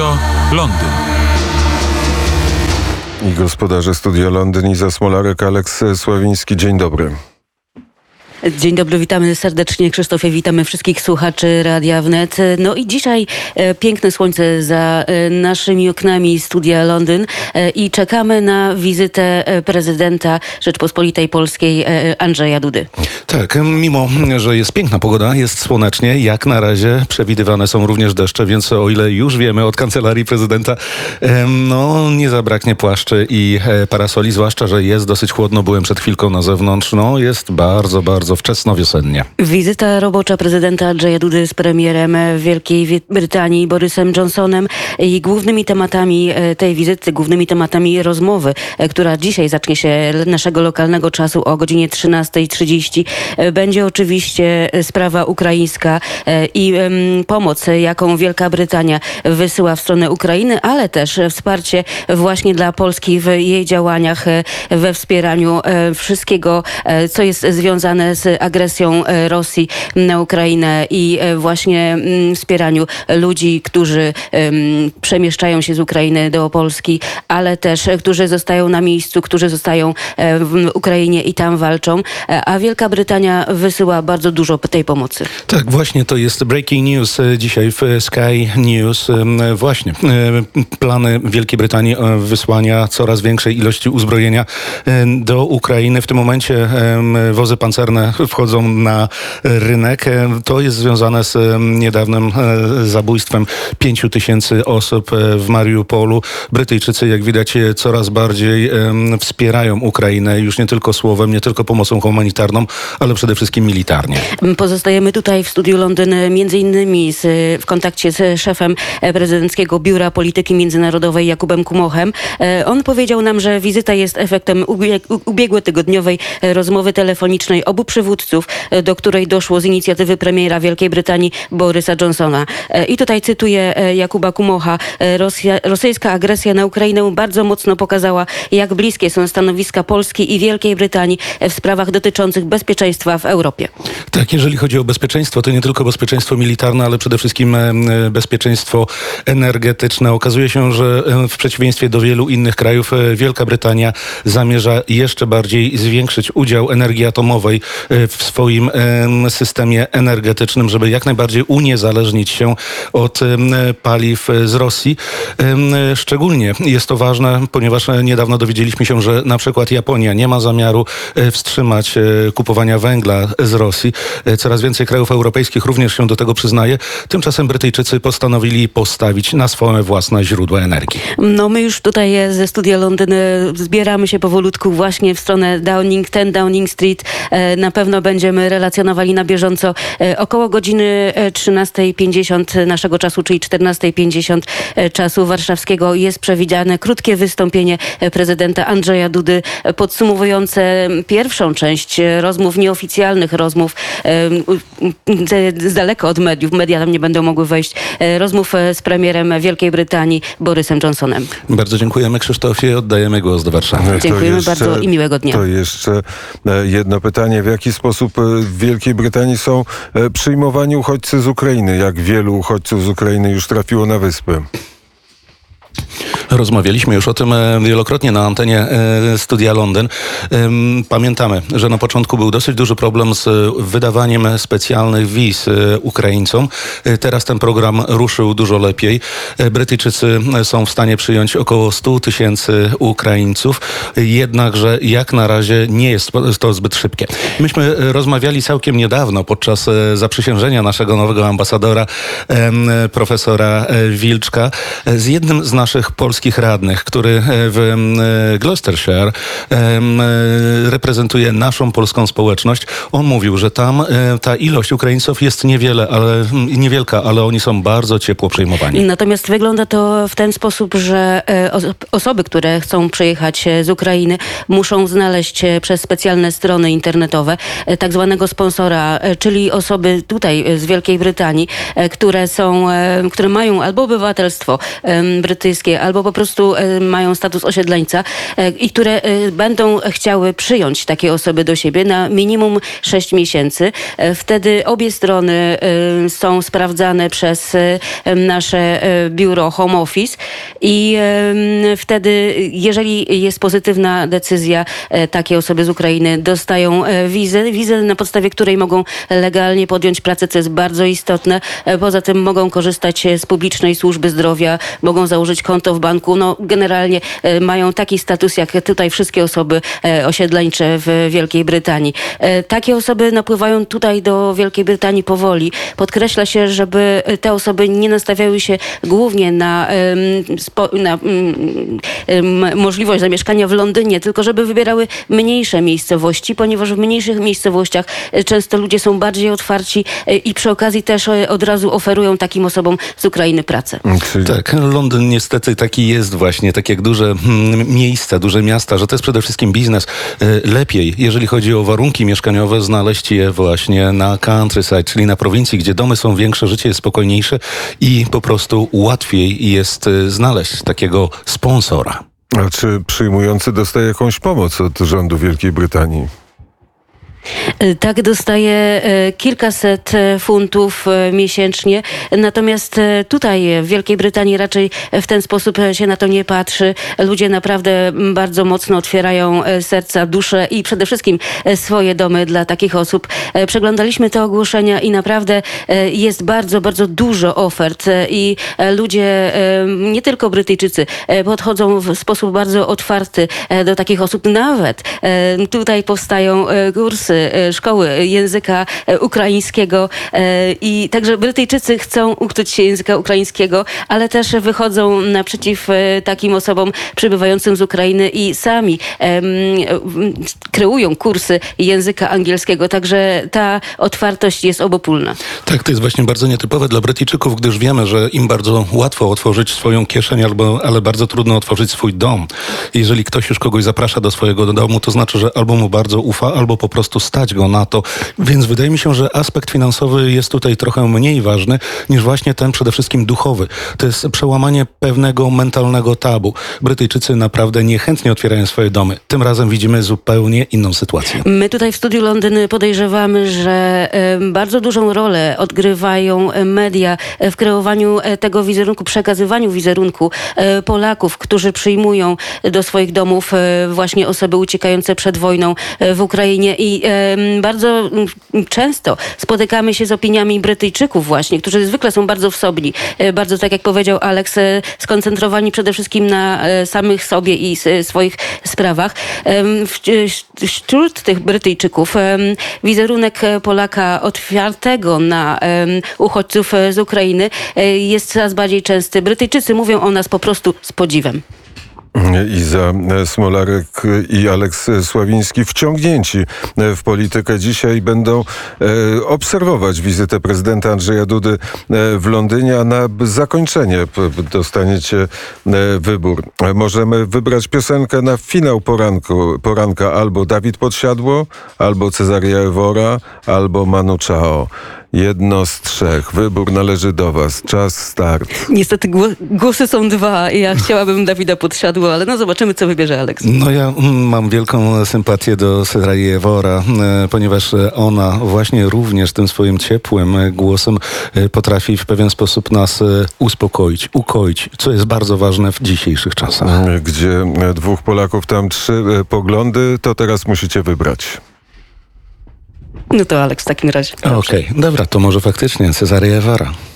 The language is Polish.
Studio Londyn. I gospodarze Studia Londyn i Smolarek, Aleks Sławiński. Dzień dobry. Dzień dobry, witamy serdecznie Krzysztofie, witamy wszystkich słuchaczy Radia Wnet. No i dzisiaj e, piękne słońce za e, naszymi oknami studia Londyn e, i czekamy na wizytę e, prezydenta Rzeczpospolitej Polskiej e, Andrzeja Dudy. Tak, mimo, że jest piękna pogoda, jest słonecznie, jak na razie przewidywane są również deszcze, więc o ile już wiemy od kancelarii prezydenta, no nie zabraknie płaszczy i e, parasoli, zwłaszcza, że jest dosyć chłodno, byłem przed chwilką na zewnątrz, no jest bardzo, bardzo wczesno-wiosennie. Wizyta robocza prezydenta Andrzeja Dudy z premierem Wielkiej Wi- Brytanii Borysem Johnsonem i głównymi tematami e, tej wizyty, głównymi tematami rozmowy, e, która dzisiaj zacznie się naszego lokalnego czasu o godzinie 13.30, e, będzie oczywiście sprawa ukraińska i pomoc, jaką Wielka Brytania wysyła w stronę Ukrainy, ale też wsparcie właśnie dla Polski w jej działaniach, we wspieraniu wszystkiego, co jest związane z agresją e, Rosji na Ukrainę i e, właśnie mm, wspieraniu ludzi, którzy em, przemieszczają się z Ukrainy do Polski, ale też e, którzy zostają na miejscu, którzy zostają w Ukrainie i tam walczą, a Wielka Brytania wysyła bardzo dużo tej pomocy. Tak, właśnie to jest breaking news dzisiaj w Sky News. Właśnie plany Wielkiej Brytanii wysłania coraz większej ilości uzbrojenia do Ukrainy. W tym momencie wozy pancerne wchodzą na rynek. E, To jest związane z niedawnym e, zabójstwem pięciu tysięcy osób e, w Mariupolu. Brytyjczycy, jak widać, coraz bardziej wspierają Ukrainę już nie tylko słowem, nie tylko pomocą humanitarną, ale przede wszystkim militarnie. Pozostajemy tutaj w studiu Londyn między innymi z, w kontakcie z szefem prezydenckiego Biura Polityki Międzynarodowej Jakubem Kumochem. On powiedział nam, że wizyta jest efektem ubieg- ubiegłotygodniowej rozmowy telefonicznej obu przywódców, e, do której doszło z inicjatywy premiera Wielkiej Brytanii Borysa Johnsona. E, I tutaj cytuję e, Jakuba Kumocha. Rosja, rosyjska agresja na Ukrainę bardzo mocno pokazała, jak bliskie są stanowiska Polski i Wielkiej Brytanii w sprawach dotyczących bezpieczeństwa w Europie. Tak, jeżeli chodzi o bezpieczeństwo, to nie tylko bezpieczeństwo militarne, ale przede wszystkim bezpieczeństwo energetyczne. Okazuje się, że w przeciwieństwie do wielu innych krajów Wielka Brytania zamierza jeszcze bardziej zwiększyć udział energii atomowej w swoim em, systemie energetycznym, żeby jak najbardziej uniezależnić się od paliw e, z Rosji. Em, Szczególnie jest to ważne, ponieważ e, niedawno dowiedzieliśmy się, że na przykład Japonia nie ma zamiaru e, wstrzymać e, kupowania węgla z Rosji. E, Coraz więcej krajów europejskich również się do tego przyznaje. Tymczasem Brytyjczycy postanowili postawić na swoje własne źródła energii. No my już tutaj e, ze studia Londyn e, zbieramy się powolutku właśnie w stronę Downing 10 Downing Street. E, Na pewno będziemy relacjonowali na bieżąco e, około godziny e, 13.50 naszego czasu, czyli 14.50 e, czasu warszawskiego jest przewidziane krótkie wystąpienie e, prezydenta Andrzeja Dudy e, podsumowujące pierwszą część e, rozmów, nieoficjalnych rozmów e, z, daleko od mediów. Media tam nie będą mogły wejść. e, Rozmów e, z premierem Wielkiej Brytanii Borysem Johnsonem. Bardzo dziękujemy Krzysztofie. Oddajemy głos do Warszawy. Dziękujemy bardzo i miłego dnia. To jeszcze e, jedno pytanie. W jaki sposób e, w Wielkiej Brytanii są e, przyjmowani uchodźcy z Ukrainy? Jak wielu uchodźców z Ukrainy już trafiło na wyspy? Rozmawialiśmy już o tym e, wielokrotnie na antenie e, Studia Londyn. Pamiętamy, że na początku był dosyć duży problem z wydawaniem specjalnych wiz e, Ukraińcom. Teraz ten program ruszył dużo lepiej. Brytyjczycy są w stanie przyjąć około 100 tysięcy Ukraińców, jednakże jak na razie nie jest to zbyt szybkie. Myśmy rozmawiali całkiem niedawno podczas zaprzysiężenia naszego nowego ambasadora, profesora Wilczka, z jednym z naszych polskich radnych, który e, w e, Gloucestershire e, reprezentuje naszą polską społeczność. On mówił, że tam ta ilość Ukraińców jest niewiele, ale niewielka, ale oni są bardzo ciepło przyjmowani. Natomiast wygląda to w ten sposób, że os- osoby, które chcą przyjechać z Ukrainy, muszą znaleźć przez specjalne strony internetowe tak zwanego sponsora, czyli osoby tutaj z Wielkiej Brytanii, które są, które mają albo obywatelstwo brytyjskie, albo po po prostu e, mają status osiedleńca e, i które e, będą chciały przyjąć takie osoby do siebie na minimum 6 miesięcy. Wtedy obie strony są sprawdzane przez nasze biuro Home Office i wtedy, jeżeli jest pozytywna decyzja, takie osoby z Ukrainy dostają wizę, wizę na podstawie której mogą legalnie podjąć pracę, co jest bardzo istotne. Poza tym mogą korzystać z publicznej służby zdrowia, mogą założyć konto w banku. No, generalnie e, mają taki status jak tutaj wszystkie osoby e, osiedleńcze w Wielkiej Brytanii. E, Takie osoby napływają tutaj do Wielkiej Brytanii powoli. Podkreśla się, żeby te osoby nie nastawiały się głównie na, na mm, możliwość zamieszkania w Londynie, tylko żeby wybierały mniejsze miejscowości, ponieważ w mniejszych miejscowościach często ludzie są bardziej otwarci i przy okazji też od razu oferują takim osobom z Ukrainy pracę. Czyli Tak, Londyn niestety taki jest właśnie, tak jak duże mm, miejsca, duże miasta, że to jest przede wszystkim biznes. E, Lepiej, jeżeli chodzi o warunki mieszkaniowe, znaleźć je właśnie na countryside, czyli na prowincji, gdzie domy są większe, życie jest spokojniejsze i po prostu łatwiej jest e, znaleźć takiego sponsora. A czy przyjmujący dostaje jakąś pomoc od rządu Wielkiej Brytanii? E, Tak, dostaje e, kilkaset e, funtów miesięcznie. Natomiast tutaj w Wielkiej Brytanii raczej w ten sposób się na to nie patrzy. Ludzie naprawdę bardzo mocno otwierają serca, dusze i przede wszystkim swoje domy dla takich osób. Przeglądaliśmy te ogłoszenia i naprawdę jest bardzo, bardzo dużo ofert i ludzie, nie tylko Brytyjczycy, podchodzą w sposób bardzo otwarty do takich osób. Nawet tutaj powstają kursy e, szkoły języka e, ukraińskiego e, i także Brytyjczycy chcą uczyć się języka ukraińskiego, ale też wychodzą naprzeciw takim osobom przybywającym z Ukrainy i sami kreują kursy języka angielskiego. Także ta otwartość jest obopólna. Tak, to jest właśnie bardzo nietypowe dla Brytyjczyków, gdyż wiemy, że im bardzo łatwo otworzyć swoją kieszeń, albo, ale bardzo trudno otworzyć swój dom. Jeżeli ktoś już kogoś zaprasza do swojego domu, to znaczy, że albo mu bardzo ufa, albo po prostu stać go na to. Więc wydaje mi się, że aspekt finansowy jest tutaj trochę mniej ważny niż właśnie ten przede wszystkim duchowy. To jest przełamanie pewnego mentalnego tabu. Brytyjczycy naprawdę niechętnie otwierają swoje domy. Tym razem widzimy zupełnie inną sytuację. My tutaj w Studiu Londyn podejrzewamy, że bardzo dużą rolę odgrywają e, media w kreowaniu e, tego wizerunku, przekazywaniu wizerunku e, Polaków, którzy przyjmują do swoich domów właśnie osoby uciekające przed wojną w Ukrainie i bardzo mm, często spotykamy się z opiniami Brytyjczyków właśnie, którzy zwykle są bardzo wsobni, e, bardzo tak jak powiedział Alex, e, skoncentrowani przede wszystkim na e, samych sobie i swoich sprawach. Wśród tych Brytyjczyków wizerunek Polaka otwartego na uchodźców z Ukrainy jest coraz bardziej częsty. Brytyjczycy mówią o nas po prostu z podziwem. Iza Smolarek i Aleks Sławiński wciągnięci w politykę dzisiaj będą e, obserwować wizytę prezydenta Andrzeja Dudy e, w Londynie, a na zakończenie dostaniecie e, wybór. Możemy wybrać piosenkę na finał poranku, poranka albo Dawid Podsiadło, albo Cezaria Ewora, albo Manu Chao. Jedno z trzech. Wybór należy do was. Czas start. Niestety gło- głosy są dwa i ja chciałabym Dawida Podsiadło, ale no zobaczymy, co wybierze Aleks. No ja mm, mam wielką sympatię do Serai Ewora, ponieważ e, ona właśnie również tym swoim ciepłym e, głosem e, potrafi w pewien sposób nas uspokoić, ukoić, co jest bardzo ważne w dzisiejszych czasach. gdzie dwóch Polaków, tam trzy poglądy, to teraz musicie wybrać. No to Aleks w takim razie. Okej, dobra, to może faktycznie Cezaria Ewora.